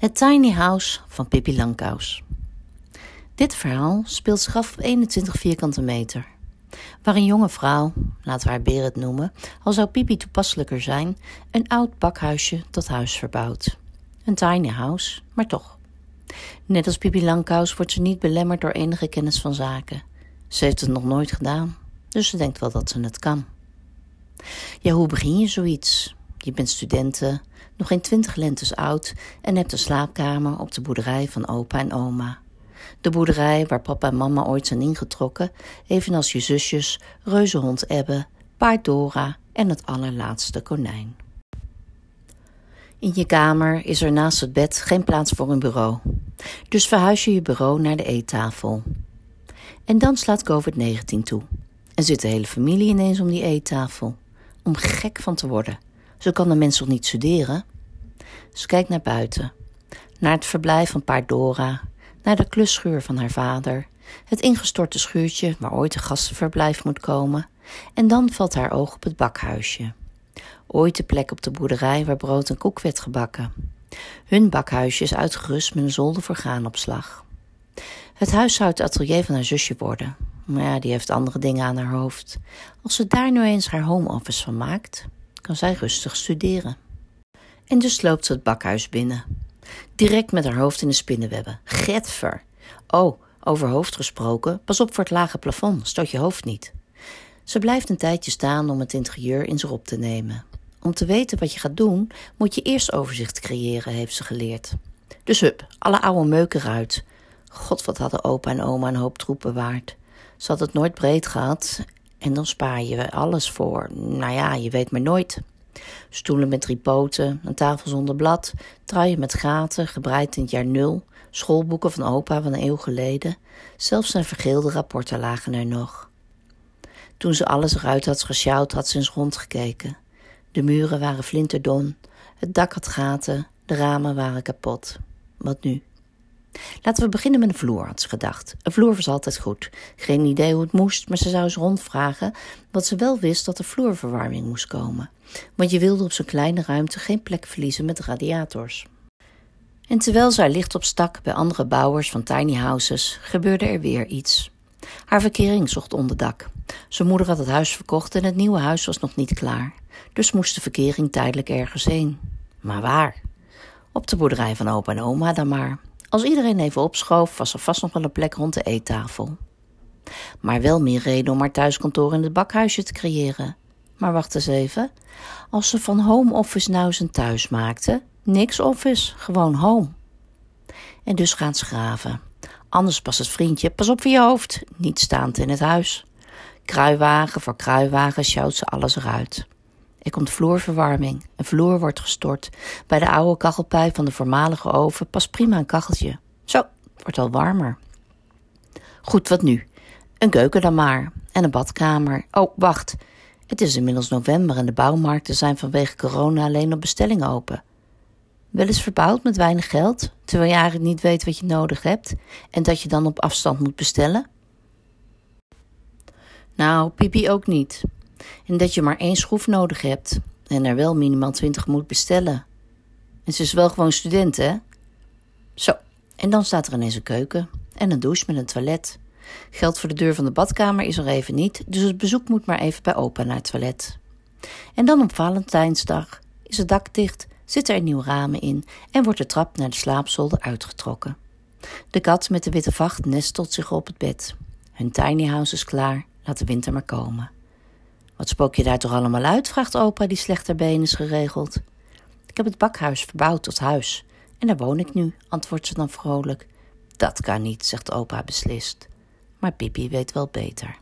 Het Tiny House van Pippi Langkous. Dit verhaal speelt zich af op 21 vierkante meter. Waar een jonge vrouw, laten we haar Berit noemen, al zou Pippi toepasselijker zijn, een oud bakhuisje tot huis verbouwt. Een tiny house, maar toch. Net als Pippi Langkous wordt ze niet belemmerd door enige kennis van zaken. Ze heeft het nog nooit gedaan, dus ze denkt wel dat ze het kan. Ja, hoe begin je zoiets? Je bent studenten, nog geen twintig lentes oud en hebt een slaapkamer op de boerderij van opa en oma. De boerderij waar papa en mama ooit zijn ingetrokken, evenals je zusjes, reuzenhond Ebbe, paard Dora en het allerlaatste konijn. In je kamer is er naast het bed geen plaats voor een bureau. Dus verhuis je je bureau naar de eettafel. En dan slaat COVID-19 toe. En zit de hele familie ineens om die eettafel. Om gek van te worden. Zo kan de mens toch niet studeren? Ze kijkt naar buiten. Naar het verblijf van paard Dora. Naar de klusschuur van haar vader. Het ingestorte schuurtje waar ooit een gastenverblijf moet komen. En dan valt haar oog op het bakhuisje. Ooit de plek op de boerderij waar brood en koek werd gebakken. Hun bakhuisje is uitgerust met een zolder voor graanopslag. Het huis zou het atelier van haar zusje worden. Maar ja, die heeft andere dingen aan haar hoofd. Als ze daar nu eens haar home office van maakt, kan zij rustig studeren. En dus loopt ze het bakhuis binnen. Direct met haar hoofd in de spinnenwebben. Getver! Oh, over hoofd gesproken, pas op voor het lage plafond, stoot je hoofd niet. Ze blijft een tijdje staan om het interieur in zich op te nemen. Om te weten wat je gaat doen, moet je eerst overzicht creëren, heeft ze geleerd. Dus hup, alle oude meuk eruit. God, wat hadden opa en oma een hoop troep bewaard. Ze had het nooit breed gehad en dan spaar je alles voor. Nou ja, je weet maar nooit. Stoelen met drie poten, een tafel zonder blad, truien met gaten, gebreid in het jaar nul, schoolboeken van opa van een eeuw geleden. Zelfs zijn vergeelde rapporten lagen er nog. Toen ze alles eruit had gesjouwd, had ze eens rondgekeken. De muren waren flinterdon, het dak had gaten, de ramen waren kapot. Wat nu? Laten we beginnen met een vloer, had ze gedacht. Een vloer was altijd goed. Geen idee hoe het moest, maar ze zou eens rondvragen. Wat ze wel wist dat er vloerverwarming moest komen. Want je wilde op zo'n kleine ruimte geen plek verliezen met radiators. En terwijl haar licht opstak bij andere bouwers van tiny houses, gebeurde er weer iets. Haar verkering zocht onderdak. Zijn moeder had het huis verkocht en het nieuwe huis was nog niet klaar. Dus moest de verkering tijdelijk ergens heen. Maar waar? Op de boerderij van opa en oma dan maar. Als iedereen even opschoof, was er vast nog wel een plek rond de eettafel. Maar wel meer reden om haar thuiskantoor in het bakhuisje te creëren. Maar wacht eens even. Als ze van home office nou zijn thuis maakte, niks office, gewoon home. En dus gaan ze graven. Anders past het vriendje, pas op voor je hoofd, niet staand in het huis. Kruiwagen voor kruiwagen sjouwt ze alles eruit. Er komt vloerverwarming. Een vloer wordt gestort. Bij de oude kachelpijp van de voormalige oven past prima een kacheltje. Zo, wordt al warmer. Goed, wat nu? Een keuken dan maar. En een badkamer. Oh, wacht. Het is inmiddels november en de bouwmarkten zijn vanwege corona alleen op bestelling open. Wel eens verbouwd met weinig geld, terwijl je eigenlijk niet weet wat je nodig hebt en dat je dan op afstand moet bestellen? Nou, Pipi ook niet. En dat je maar één schroef nodig hebt en er wel minimaal twintig moet bestellen. En ze is wel gewoon student, hè? Zo, en dan staat er ineens een keuken en een douche met een toilet. Geld voor de deur van de badkamer is er even niet, dus het bezoek moet maar even bij opa naar het toilet. En dan op Valentijnsdag is het dak dicht, zitten er nieuwe ramen in en wordt de trap naar de slaapzolder uitgetrokken. De kat met de witte vacht nestelt zich op het bed. Hun tiny house is klaar, laat de winter maar komen. Wat spook je daar toch allemaal uit? vraagt opa, die slechter been is geregeld. Ik heb het bakhuis verbouwd tot huis. En daar woon ik nu, antwoordt ze dan vrolijk. Dat kan niet, zegt opa beslist. Maar Pipi weet wel beter.